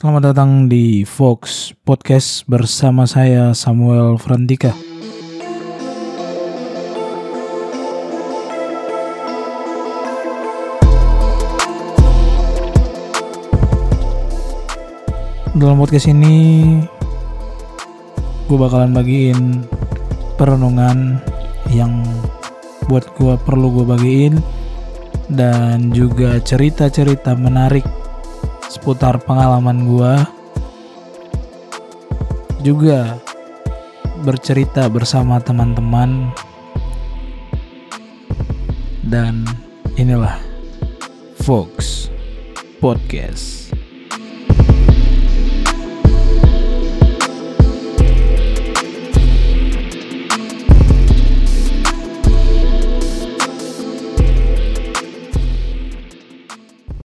Selamat datang di Fox Podcast bersama saya Samuel Frantika. Dalam podcast ini gue bakalan bagiin perenungan yang buat gue perlu gue bagiin dan juga cerita-cerita menarik seputar pengalaman gue juga bercerita bersama teman-teman dan inilah Fox Podcast.